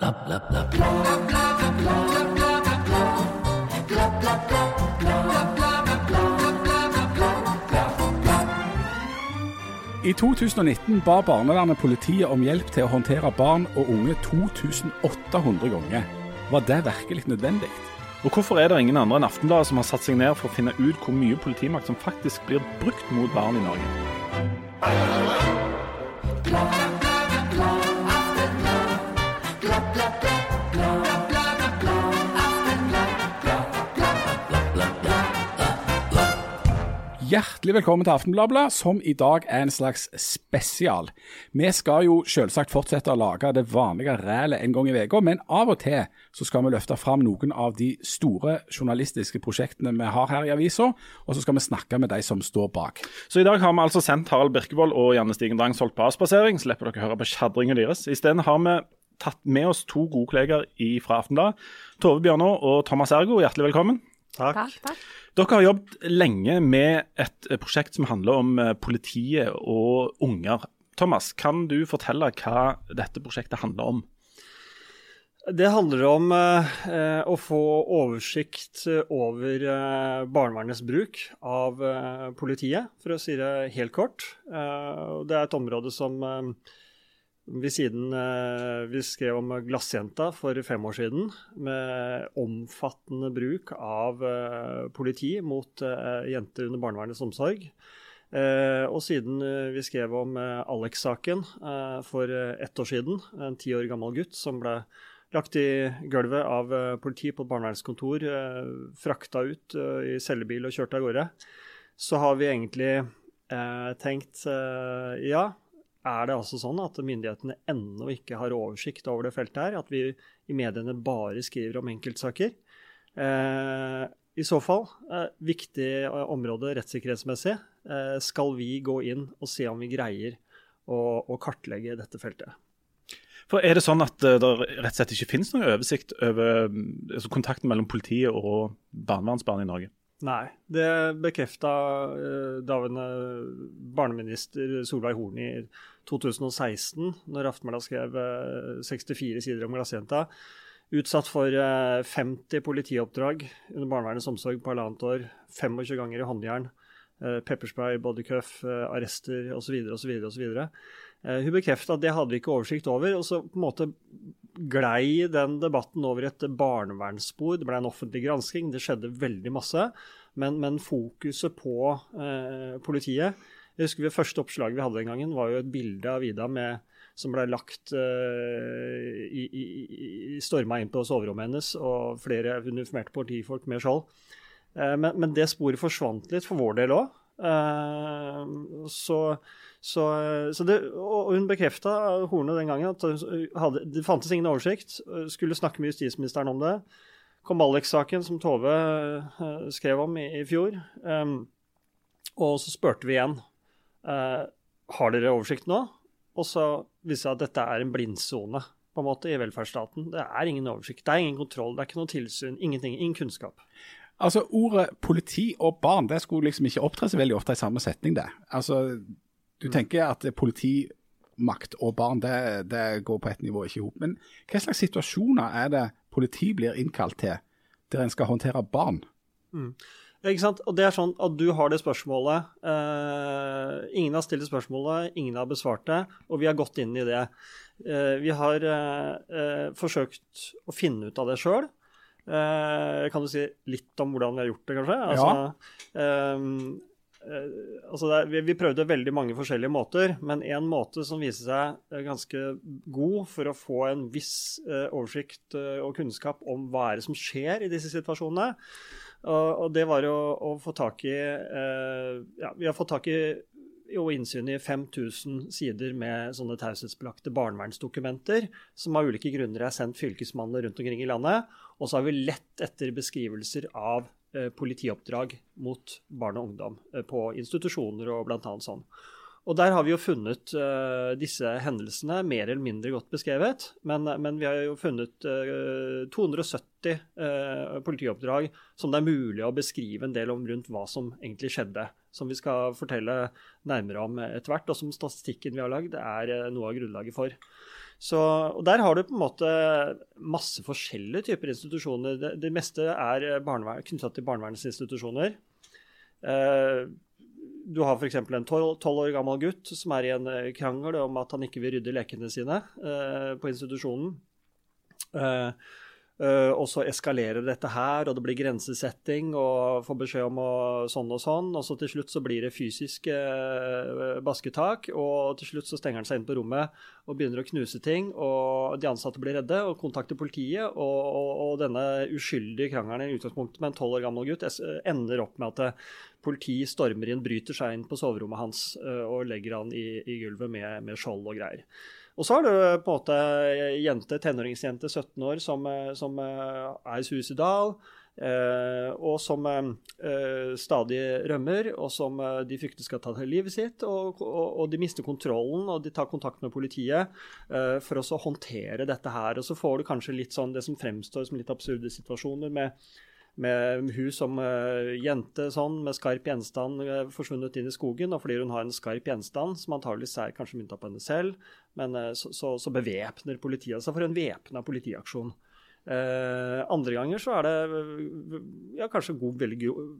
I 2019 ba barnevernet politiet om hjelp til å håndtere barn og unge 2800 ganger. Var det virkelig nødvendig? Og hvorfor er det ingen andre enn Aftenbladet som har satt seg ned for å finne ut hvor mye politimakt som faktisk blir brukt mot barn i Norge? Hjertelig velkommen til Aftenbladet, som i dag er en slags spesial. Vi skal jo selvsagt fortsette å lage det vanlige rælet en gang i uka, men av og til så skal vi løfte fram noen av de store journalistiske prosjektene vi har her i avisa, og så skal vi snakke med de som står bak. Så i dag har vi altså sendt Harald Birkevold og Janne Stigen Drangsholt på avspasering. Slipper dere høre på tjadringen deres. Isteden har vi tatt med oss to gode kolleger fra Aftenbladet. Tove Bjørnå og Thomas Ergo, hjertelig velkommen. Takk. takk. Dere har jobbet lenge med et eh, prosjekt som handler om eh, politiet og unger. Thomas, kan du fortelle hva dette prosjektet handler om? Det handler om eh, å få oversikt over eh, barnevernets bruk av eh, politiet, for å si det helt kort. Eh, det er et område som eh, vi siden eh, vi skrev om Glassjenta for fem år siden, med omfattende bruk av eh, politi mot eh, jenter under barnevernets omsorg. Og siden vi skrev om Alex-saken for ett år siden, en ti år gammel gutt som ble lagt i gulvet av politi på et barnevernskontor, frakta ut i cellebil og kjørt av gårde, så har vi egentlig tenkt ja, er det altså sånn at myndighetene ennå ikke har oversikt over det feltet her? At vi i mediene bare skriver om enkeltsaker? Eh, I så fall, eh, viktig eh, område rettssikkerhetsmessig, eh, skal vi gå inn og se om vi greier å, å kartlegge dette feltet. For Er det sånn at eh, det rett og slett ikke finnes noen oversikt over mm, altså kontakten mellom politiet og barnevernsbarn i Norge? Nei, det bekrefta eh, daværende barneminister Solveig Horn i 2016, når Aftenbladet skrev eh, 64 sider om glassjenta. Utsatt for eh, 50 politioppdrag under barnevernets omsorg på halvannet år. 25 ganger i håndjern. Eh, pepperspray, bodycuff, eh, arrester osv. osv. osv. Eh, hun bekrefta at det hadde vi ikke oversikt over. og så på en måte glei den debatten over et barnevernsspor. Det ble en offentlig gransking, det skjedde veldig masse. Men, men fokuset på eh, politiet Jeg husker det første oppslaget vi hadde den gangen, var jo et bilde av Ida med, som ble lagt eh, i, i, i storma inn på soverommet hennes, og flere uniformerte politifolk med skjold. Eh, men, men det sporet forsvant litt for vår del òg. så, så, så det, og hun bekrefta, Horne, den gangen at hadde, det fantes ingen oversikt. Skulle snakke med justisministeren om det. Kom Alex-saken, som Tove eh, skrev om i, i fjor. Um, og så spurte vi igjen. uh, har dere oversikt nå? Og så viste det seg at dette er en blindsone på en måte i velferdsstaten. Det er ingen oversikt, det er ingen kontroll, det er ikke noe tilsyn, ingenting, ingen kunnskap. Altså, Ordet politi og barn det skulle liksom ikke opptre så veldig ofte i samme setning. det. Altså, Du tenker at politimakt og barn det, det går på et nivå ikke i hop. Men hva slags situasjoner er det politi blir innkalt til der en skal håndtere barn? Ikke sant? Og det er sånn at du har det spørsmålet. Eh, ingen har stilt spørsmålet, ingen har besvart det, og vi har gått inn i det. Eh, vi har eh, forsøkt å finne ut av det sjøl. Eh, kan du si litt om hvordan vi har gjort det, kanskje? Altså, ja. Altså det er, vi, vi prøvde veldig mange forskjellige måter, men en måte som viste seg eh, ganske god for å få en viss eh, oversikt eh, og kunnskap om hva er det som skjer i disse situasjonene, og, og det var å, å få tak i eh, Ja, vi har fått tak i og innsyn i 5000 sider med sånne taushetsbelagte barnevernsdokumenter, som av ulike grunner er sendt fylkesmannene rundt omkring i landet. Og så har vi lett etter beskrivelser av eh, politioppdrag mot barn og ungdom eh, på institusjoner og blant annet sånn. Og der har vi jo funnet uh, disse hendelsene mer eller mindre godt beskrevet. Men, men vi har jo funnet uh, 270 uh, politioppdrag som det er mulig å beskrive en del om rundt hva som egentlig skjedde. Som vi skal fortelle nærmere om etter hvert, og som statistikken vi har lagd, er eh, noe av grunnlaget for. Så, og Der har du på en måte masse forskjellige typer institusjoner. Det, det meste er knytta til barnevernets institusjoner. Eh, du har f.eks. en tolv år gammel gutt som er i en eh, krangel om at han ikke vil rydde lekene sine eh, på institusjonen. Eh, Uh, og så eskalerer dette her, og det blir grensesetting og får beskjed om å, sånn og sånn. Og så til slutt så blir det fysisk uh, basketak, og til slutt så stenger han seg inn på rommet og begynner å knuse ting. Og de ansatte blir redde og kontakter politiet, og, og, og denne uskyldige krangelen i utgangspunktet med en tolv år gammel gutt ender opp med at uh, politi stormer inn, bryter seg inn på soverommet hans og legger han i, i gulvet med, med skjold og greier. Og så har du på en måte jente, tenåringsjente 17 år som, eh, som eh, er suicidal. Eh, og som eh, stadig rømmer, og som eh, de frykter skal ta livet sitt. Og, og, og, de mister kontrollen, og de tar kontakt med politiet eh, for å håndtere dette her. Og så får du kanskje litt sånn det som fremstår som litt absurde situasjoner med med hun som uh, jente sånn, med skarp gjenstand uh, forsvunnet inn i skogen. Og fordi hun har en skarp gjenstand, som antageligvis er kanskje mynta på henne selv, men uh, så, så, så, bevæpner politiet seg for en væpna politiaksjon. Andre ganger så er det ja, kanskje god, veldig god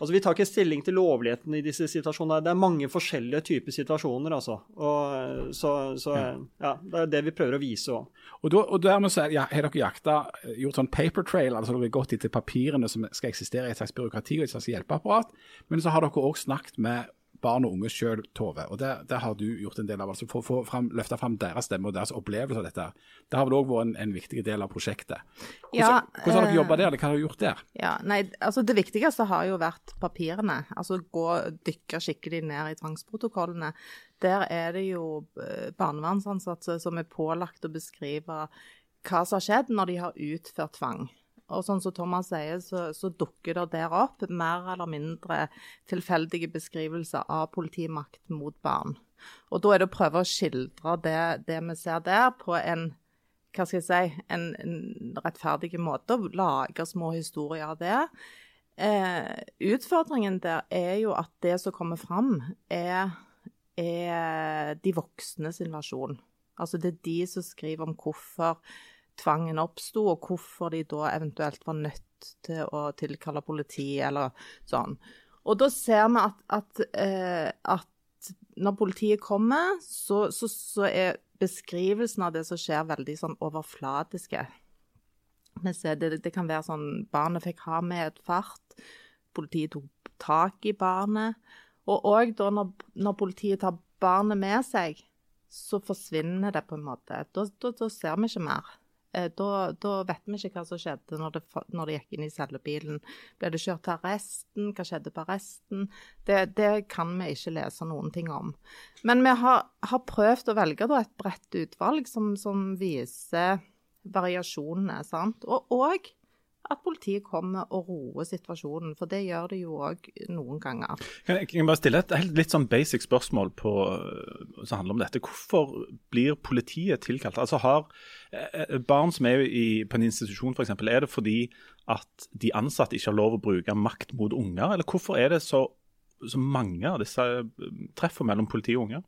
Altså, Vi tar ikke stilling til lovligheten i disse situasjonene. Det er mange forskjellige typer situasjoner. altså. Og, så, så ja, Det er det vi prøver å vise òg. Og, og dermed så ja, har dere jakta, gjort sånn paper trail, altså dere har gått etter papirene som skal eksistere i et slags byråkrati og et slags hjelpeapparat. Men så har dere òg snakket med barn og unge sjøl, Tove. Og det, det, har du gjort en del av. altså For å løfte fram deres stemme og deres opplevelse av dette. Det har vel òg vært en, en, viktig del av prosjektet. Hvordan, ja, hvordan har dere jobba der, eller hva har dere gjort der? Ja, nei, altså Det viktigste har jo vært papirene. Altså gå dykke skikkelig ned i tvangsprotokollene. Der er det jo eh, barnevernsansatte som er pålagt å beskrive hva som har skjedd når de har utført tvang. Og sånn som Thomas sier, så, så, dukker det der opp mer eller mindre tilfeldige beskrivelser av politimakt mot barn. Og da er det å prøve å skildre det, det vi ser der, på en hva skal jeg si, en, en rettferdig måte. Lage små historier av det. Eh, utfordringen der er jo at det som kommer fram, er, er de voksne sin versjon. Altså det er de som skriver om hvorfor tvangen oppsto, og hvorfor de da eventuelt var nødt til å tilkalle politi eller sånn. Og da ser vi at, at, eh, at når politiet kommer, så, så, så, er beskrivelsen av det som skjer, veldig sånn overflatiske. Det, det, kan være sånn Barnet fikk ha med et fart. Politiet tok tak i barnet. Og òg da når, når, politiet tar barnet med seg, så forsvinner det på en måte. Da, da, da ser vi ikke mer. Eh, da, da, vet vi ikke hva som skjedde når det, når det gikk inn i cellebilen. Ble det kjørt til arresten? Hva skjedde på arresten? Det, det, kan vi ikke lese noen ting om. Men vi har, har prøvd å velge et bredt utvalg som, som viser variasjonene. sant? Og, og at politiet kommer og roer situasjonen, for det gjør det jo òg noen ganger. Kan jeg, kan jeg bare stille et helt, litt sånn basic spørsmål på, som handler om dette. Hvorfor blir politiet tilkalt? Altså Har eh, barn som er i, på en institusjon f.eks., er det fordi at de ansatte ikke har lov å bruke makt mot unger, eller hvorfor er det så, så mange av disse eh, treffer mellom politi og unger?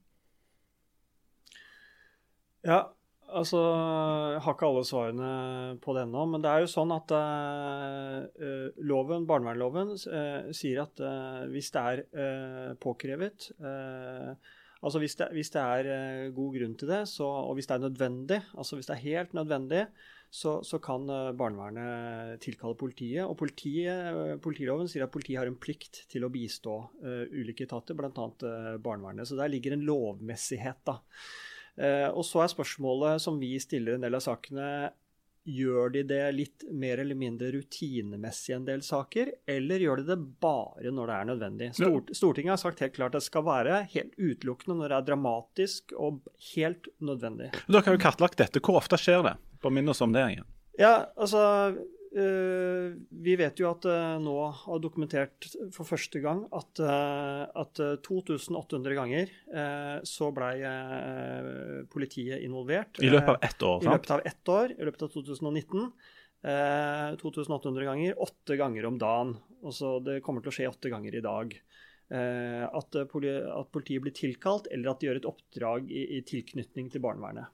Ja, Altså, Jeg har ikke alle svarene på det ennå, men det er jo sånn at uh, loven, barnevernloven uh, sier at uh, hvis det er påkrevet Altså hvis det, hvis det er god grunn til det, så, og hvis det er nødvendig, altså hvis det er helt nødvendig, så, så kan barnevernet tilkalle politiet. Og politiet, politiloven sier at politiet har en plikt til å bistå ulike etater, bl.a. barnevernet. Så der ligger en lovmessighet. da. Eh, og så er spørsmålet som vi stiller en del av sakene, gjør de det litt mer eller mindre rutinemessig en del saker, eller gjør de det bare når det er nødvendig? Stort, Stortinget har sagt helt klart at det skal være helt utelukkende når det er dramatisk og helt nødvendig. Dere har jo kartlagt dette. Hvor ofte skjer det? Bare minn oss om det igjen. Ja, altså vi vet jo at uh, nå har dokumentert for første gang at, uh, at 2800 ganger så blei politiet involvert. I løpet av ett år? I løpet av ett år, i løpet av 2019. 2800 ganger, åtte ganger om dagen. Også det kommer til å skje åtte ganger i dag. At, politiet blir tilkalt, eller at de gjør et oppdrag i, i tilknytning til barnevernet.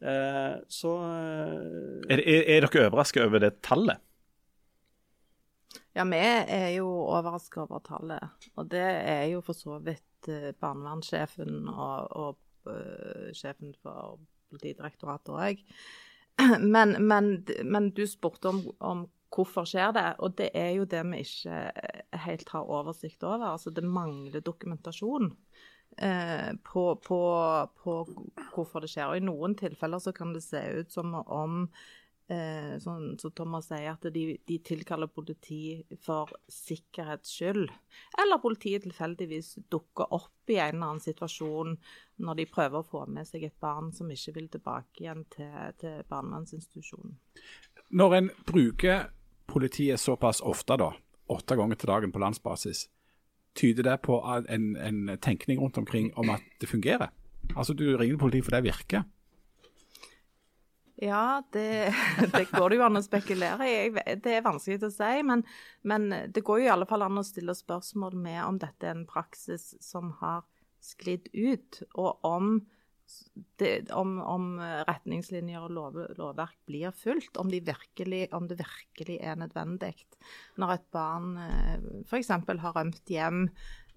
Eh, så eh, Er, er, er dere overrasket over det tallet? Ja, vi er jo overraska over tallet. Og det er jo for så vidt eh, barnevernssjefen og, og uh, sjefen for Politidirektoratet òg. Men, men, men, du spurte om, om hvorfor skjer det, og det er jo det vi ikke helt har oversikt over. Altså det mangler dokumentasjon. Eh, på, på, på, hvorfor det skjer. Og I noen tilfeller så kan det se ut som om eh, sånn så Thomas sier, at de, de, tilkaller politi for sikkerhets skyld. Eller politiet tilfeldigvis dukker opp i en eller annen situasjon når de prøver å få med seg et barn som ikke vil tilbake igjen til, til barnevernsinstitusjonen. Når en bruker politiet såpass ofte, da, åtte ganger til dagen på landsbasis, tyder det på en, en tenkning rundt omkring om at det fungerer? Altså Du ringer politiet for det virker? Ja, det, det, går det jo an å spekulere i. Det er vanskelig å si. Men, men, det går jo i alle fall an å stille spørsmål med om dette er en praksis som har sklidd ut, og om, det, om, om retningslinjer og lov, lovverk blir fulgt. Om, de virkelig, om, det virkelig er nødvendig. Når et barn eh, f.eks. har rømt hjem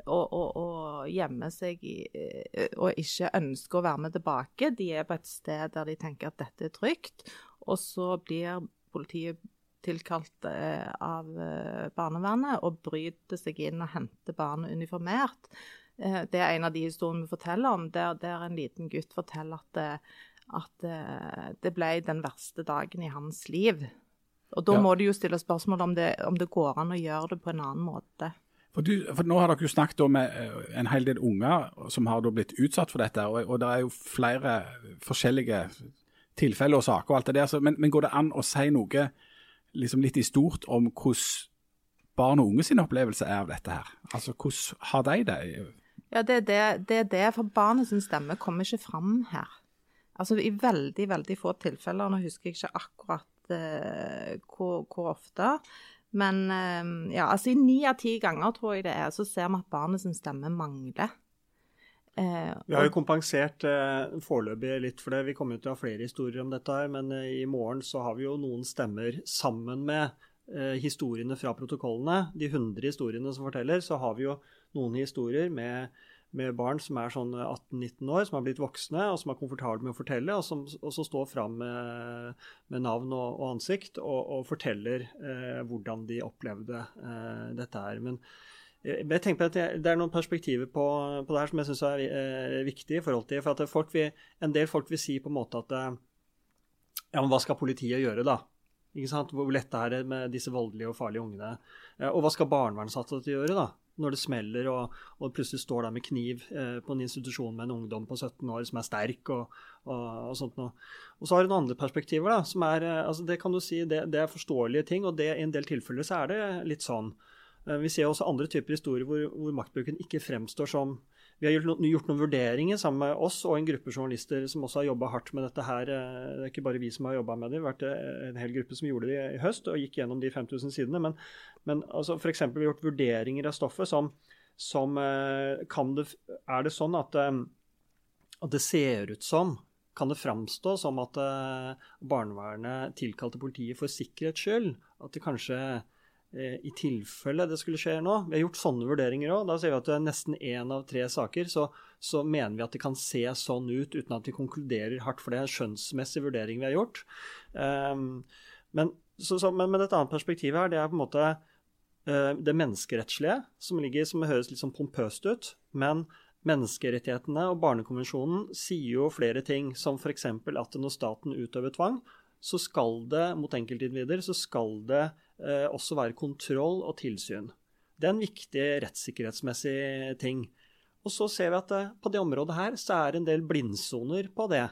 og, og, og gjemmer seg i, eh, og ikke ønsker å være med tilbake. De er på et sted der de tenker at dette er trygt, og så blir politiet tilkalt eh, av eh, barnevernet og bryter seg inn og henter barnet uniformert. Det er en av de historiene vi forteller om, der, der en liten gutt forteller at, at, det ble den verste dagen i hans liv. Og Da ja. må du jo stille spørsmål om det, om det går an å gjøre det på en annen måte. For, du, for, Nå har dere jo snakket med eh, en hel del unger som har blitt utsatt for dette. Og, og det er jo flere forskjellige tilfeller og saker og alt det der. Så, men, men, går det an å si noe liksom litt i stort om hvordan barn og unge sin opplevelse er av dette her? Altså hvordan har de det? Ja, det er det, det, er det for barnet sin stemme kommer ikke fram her. Altså I veldig, veldig få tilfeller, nå husker jeg ikke akkurat eh, hvor, hvor ofte, men eh, ja, altså i ni av ti ganger tror jeg det er, så ser vi at barnet sin stemme mangler. Eh, vi har jo kompensert eh, foreløpig litt for det. Vi kommer jo til å ha flere historier om dette her, men eh, i morgen så har vi jo noen stemmer sammen med eh, historiene fra protokollene. De 100 historiene som forteller, så har vi jo noen historier med med barn som er sånn 18-19 år, som har blitt voksne og som er komfortable med å fortelle, og som også står fram med, med navn og, og ansikt og, og forteller eh, hvordan de opplevde eh, dette her. Men eh, jeg tenker på at Det er noen perspektiver på, på det her som jeg syns er eh, viktig. i forhold til, for at vil, En del folk vil si på en måte at eh, ja, men hva skal politiet gjøre, da? Ikke sant? Hvor lett det er med disse voldelige og farlige ungene? Eh, og hva skal barnevernsansatte gjøre, da? Når det smeller og, og plutselig står der med kniv eh, på en institusjon med en ungdom på 17 år som er sterk og, og, og sånt noe. Og så har du noen andre perspektiver, da, som er eh, altså Det kan du si, det, det, er forståelige ting, og det, i en del tilfeller så er det litt sånn. Eh, vi ser også andre typer historier hvor, hvor maktbruken ikke fremstår som vi har gjort, gjort, noen vurderinger sammen med oss og en gruppe journalister som også har jobba hardt med dette her. Eh, det er ikke bare vi som har jobba med det, det har vært eh, en hel gruppe som gjorde det i høst og gikk gjennom de 5000 sidene. Men, men altså, f.eks. vi har gjort vurderinger av stoffet som, som eh, kan det, Er det sånn at, at det ser ut som kan det framstå som at barnevernet tilkalte politiet for sikkerhets skyld? At det kanskje i tilfelle det skulle skje nå. Vi har gjort sånne vurderinger òg. Da ser vi at det er nesten én av tre saker så, så, mener vi at det kan se sånn ut uten at vi konkluderer hardt, for det er en skjønnsmessig vurdering vi har gjort. Um, men, så, så, men, men, et annet perspektiv her, det er på en måte uh, det menneskerettslige, som, ligger, som høres litt sånn pompøst ut. Men menneskerettighetene og Barnekonvensjonen sier jo flere ting, som f.eks. at når staten utøver tvang, så skal det mot enkeltindivider så skal det eh, også være kontroll og tilsyn. Det er en viktig rettssikkerhetsmessig ting. Og så ser vi at eh, på det området her så er det en del blindsoner på det.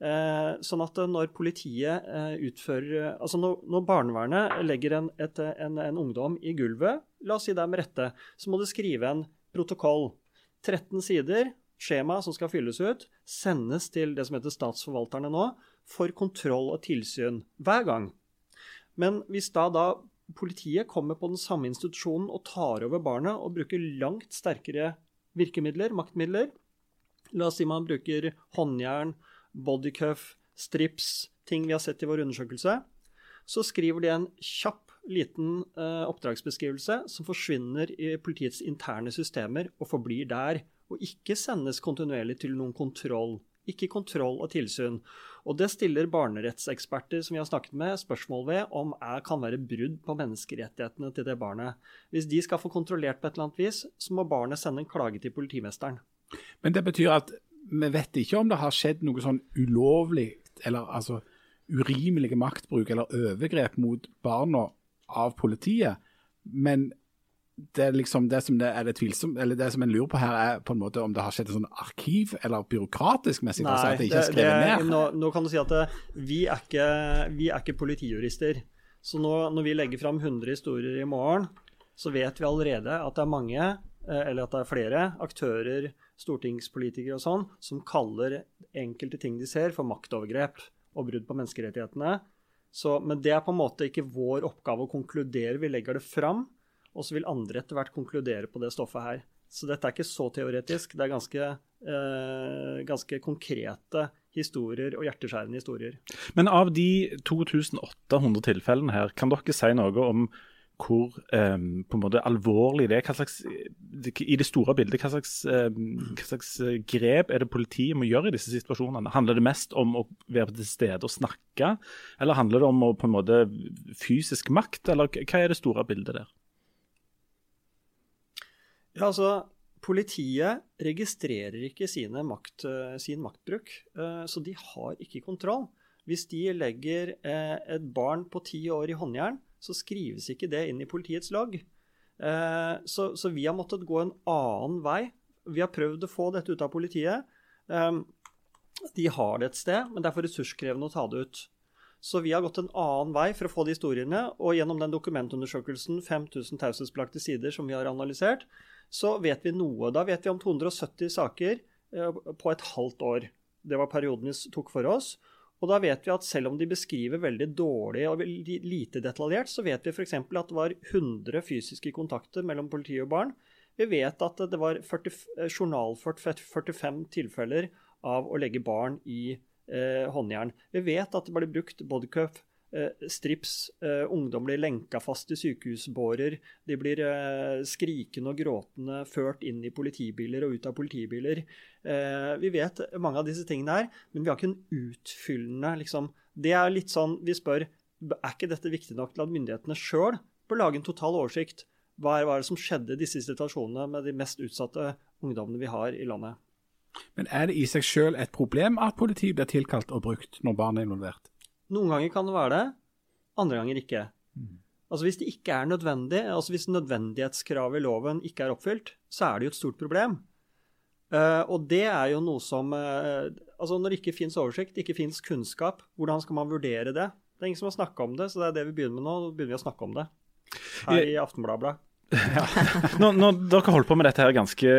Eh, sånn at når politiet eh, utfører Altså når barnevernet legger en, et, en, en, ungdom i gulvet, la oss si det er med rette, så må det skrive en protokoll. 13 sider, skjema som skal fylles ut, sendes til det som heter statsforvalterne nå, for kontroll og tilsyn hver gang. Men hvis da, da politiet kommer på den samme institusjonen og tar over barnet og bruker langt sterkere virkemidler, maktmidler La oss si man bruker håndjern, bodycuff, strips, ting vi har sett i vår undersøkelse, så skriver de en kjapp, liten eh, oppdragsbeskrivelse som forsvinner i politiets interne systemer og forblir der, og ikke sendes kontinuerlig til noen kontroll. Ikke kontroll og tilsyn. Og det stiller barnerettseksperter som vi har snakket med, spørsmål ved om er, kan være brudd på menneskerettighetene til det barnet. Hvis de skal få kontrollert på et eller annet vis, så må barnet sende en klage til politimesteren. Men det betyr at vi vet ikke om det har skjedd noe sånn ulovlig, eller altså urimelig maktbruk eller overgrep mot barna av politiet. Men det liksom det som det er det tvilsom, eller det som en lurer på her, er på en måte om det har skjedd et sånn arkiv, eller byråkratisk messig, Nei, altså at det ikke er skrevet det- ned. Nå, nå kan du si at det, vi, er ikke, vi er ikke politijurister. Så nå, når vi legger fram 100 historier i morgen, så vet vi allerede at det er mange, eh, eller at det er flere, aktører, stortingspolitikere og sånn, som kaller enkelte ting de ser, for maktovergrep og brudd på menneskerettighetene. Så, men det er på en måte ikke vår oppgave å konkludere. Vi legger det fram, og så vil andre etter hvert konkludere på det stoffet her. Så dette er ikke så teoretisk. Det er ganske, eh, ganske konkrete historier og hjerteskjærende historier. Men av de 2800 tilfellene her, kan dere si noe om hvor eh, på en måte alvorlig det er? Slags, I det store bildet, hva slags, eh, hva slags eh, grep er det politiet må gjøre i disse situasjonene? Handler det mest om å være til stede og snakke, eller handler det om å, på en måte fysisk makt, eller hva er det store bildet der? Ja, altså, Politiet registrerer ikke makt, eh, sin maktbruk, eh, så de har ikke kontroll. Hvis de legger eh, et barn på ti år i håndjern, så skrives ikke det inn i politiets logg. Så, så vi har måttet gå en annen vei. Vi har prøvd å få dette ut av politiet. Eh, De har det et sted, men det er for ressurskrevende å ta det ut. Så vi har gått en annen vei for å få de historiene, og gjennom den dokumentundersøkelsen, 5000 taushetsbelagte sider som vi har analysert, så vet vi noe. Da vet vi om 270 saker eh, på et halvt år. Det var perioden vi tok for oss. Og da vet vi at selv om de beskriver veldig dårlig og lite detaljert, så vet vi f.eks. at det var 100 fysiske kontakter mellom politi og barn. Vi vet at det var 40, eh, journalført 45 tilfeller av å legge barn i eh, håndjern. Vi vet at det ble brukt bodycuff, strips, eh, ungdom blir lenka fast i sykehusbårer, de blir eh, skrikende og gråtende ført inn i politibiler og ut av politibiler. Eh, vi vet mange av disse tingene her, men vi har ikke en utfyllende liksom, Det er litt sånn vi spør er ikke dette viktig nok til at myndighetene sjøl bør lage en total oversikt. Hva er, hva er det som skjedde i disse situasjonene med de mest utsatte ungdommene vi har i landet? Men er det i seg selv et problem at politiet blir tilkalt og brukt når barn er involvert? Noen ganger kan det være det, andre ganger ikke. Altså Hvis det ikke er nødvendig, altså hvis nødvendighetskravet i loven ikke er oppfylt, så er det jo et stort problem. Uh, og det er jo noe som uh, Altså Når det ikke fins oversikt, ikke fins kunnskap, hvordan skal man vurdere det? Det er ingen som har snakka om det, så det er det vi begynner med nå. Nå begynner vi å snakke om det her i Aftenbladet. Nå, nå, dere holdt på med dette her ganske,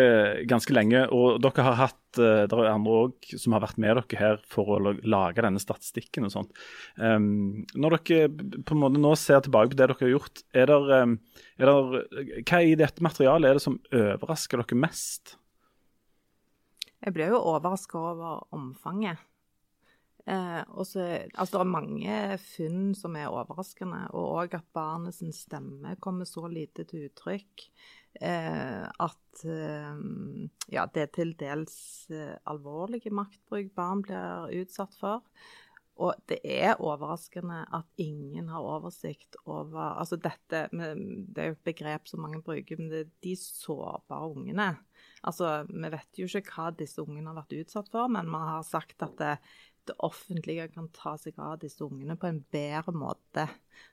ganske lenge, og dere har hatt eh, Det er andre òg som har vært med dere her for å lage denne statistikken og sånt. Um, når dere på en måte nå ser tilbake på det dere har gjort, er der, um, er der, hva i dette materialet er det som overrasker dere mest? Jeg ble jo overraska over omfanget. Eh, og så, altså, det er mange funn som er overraskende, og òg at barnets stemme kommer så lite til uttrykk. Eh, at eh, ja, det er til dels eh, alvorlige maktbruk barn blir utsatt for. Og det er overraskende at ingen har oversikt over altså dette, Det er jo et begrep som mange bruker, men det er de sårbare ungene. Altså, Vi vet jo ikke hva disse ungene har vært utsatt for, men vi har sagt at det, det offentlige kan ta seg av disse ungene på en bedre måte.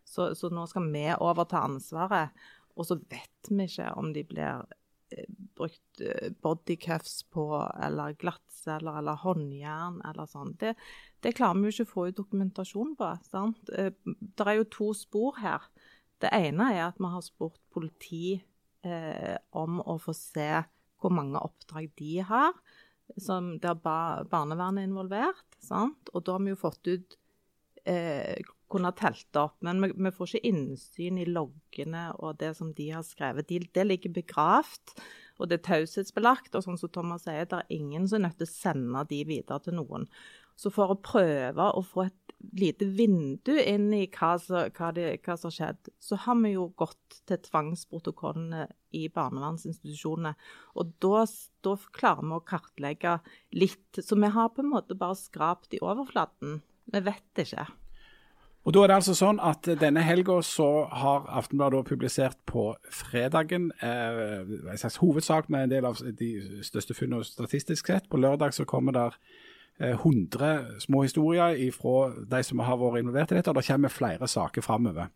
Så, så nå skal vi overta ansvaret. Og så vet vi ikke om de blir eh, brukt eh, bodycuffs på, eller glattceller, eller håndjern, eller sånn. Det, det klarer vi jo ikke å få ut dokumentasjon på. sant? Eh, Det er jo to spor her. Det ene er at vi har spurt politi eh, om å få se hvor mange oppdrag de har, som der ba barnevernet er involvert. sant? Og da har vi jo fått ut eh, kunne telt opp, men vi, vi får ikke innsyn i loggene og det som de har skrevet. De, det ligger begravd, og det er taushetsbelagt. Og sånn som Thomas sier, det er ingen som er nødt til å sende de videre til noen. Så for å prøve å få et lite vindu inn i hva, hva, det- hva som har skjedd, så har vi jo gått til tvangsprotokollene i barnevernsinstitusjonene. Og da, da klarer vi å kartlegge litt. Så vi har på en måte bare skrapt i overflaten. Vi vet ikke. Og da er det altså sånn at Denne helga har Aftenbladet publisert på fredagen eh, en slags hovedsak med en del av de største funnene statistisk sett. På lørdag så kommer der 100 små historier fra de som har vært involvert i dette, og det kommer flere saker framover.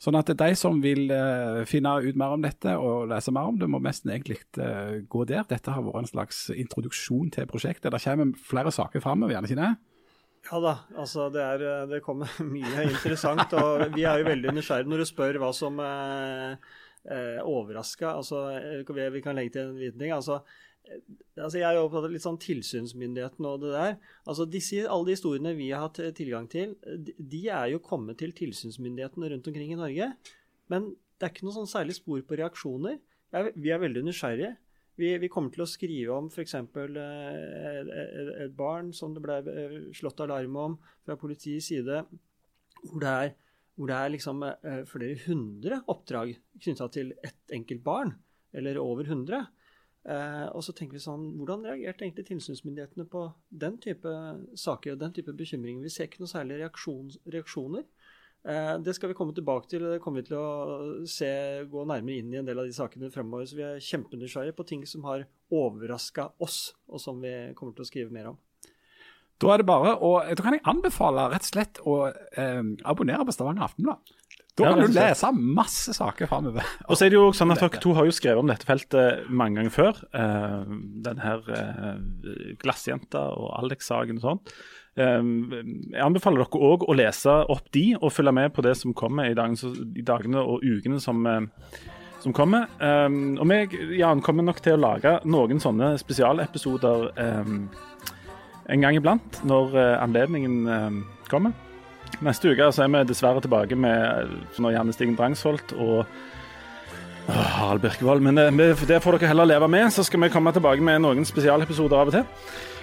Sånn at de som vil eh, finne ut mer om dette og lese mer om det, må mest egentlig eh, gå der. Dette har vært en slags introduksjon til prosjektet. Det kommer flere saker framover, gjerne ikke det? Ja da, altså det, er, det kommer mye interessant. Og vi er jo veldig nysgjerrige når du spør hva som eh, eh, overraska. Altså, eh, vi, kan legge til en liten ting. Altså, eh, altså jeg er jo opptatt litt sånn tilsynsmyndigheten og det der. Altså disse, Alle de historiene vi har hatt tilgang til, de, er jo kommet til tilsynsmyndighetene rundt omkring i Norge. Men det er ikke noe sånn særlig spor på reaksjoner. Jeg, vi er veldig nysgjerrige. Vi, vi, kommer til å skrive om f.eks. Et, et barn som det ble eh, slått alarm om fra politiets side, hvor det er, hvor det er liksom eh, flere hundre oppdrag knytta til ett enkelt barn, eller over hundre. Eh, og så tenker vi sånn, Hvordan reagerte egentlig tilsynsmyndighetene på den type saker og den type bekymringer? Vi ser ikke noe særlig reaksjon, reaksjoner. Eh, det skal vi komme tilbake til. Det kommer vi til å se, gå nærmere inn i en del av de sakene fremover. Så vi er kjempenysgjerrige på ting som har overraska oss, og som vi kommer til å skrive mer om. Da er det bare å Da kan jeg anbefale rett og slett å eh, abonnere på Stavanger Aftenblad. Da kan ja, du lese masse saker framover. Og så er det jo sånn at Dere to har jo skrevet om dette feltet mange ganger før. Uh, den her uh, Glassjenta og Alex-saken og sånn. Eh, jeg anbefaler dere òg å lese opp de, og følge med på det som kommer i, dagen, i dagene og ukene som, uh, som kommer. Um, og vi Jan, kommer nok til å lage noen sånne spesialepisoder um, en gang iblant, når anledningen kommer. Neste uke så er vi dessverre tilbake med når Janne Stigen Drangsholt og Harald Birkevold. Men det, det får dere heller leve med, så skal vi komme tilbake med noen spesialepisoder av og til.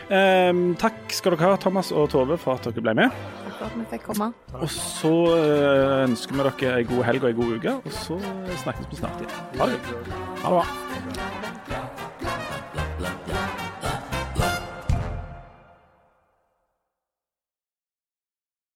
Um, takk skal dere ha, Thomas og Tove, for at dere ble med. Takk for at vi fikk komme. Og så uh, ønsker vi dere ei god helg og ei god uke, og så snakkes vi snart igjen. Ha det. Ha det bra.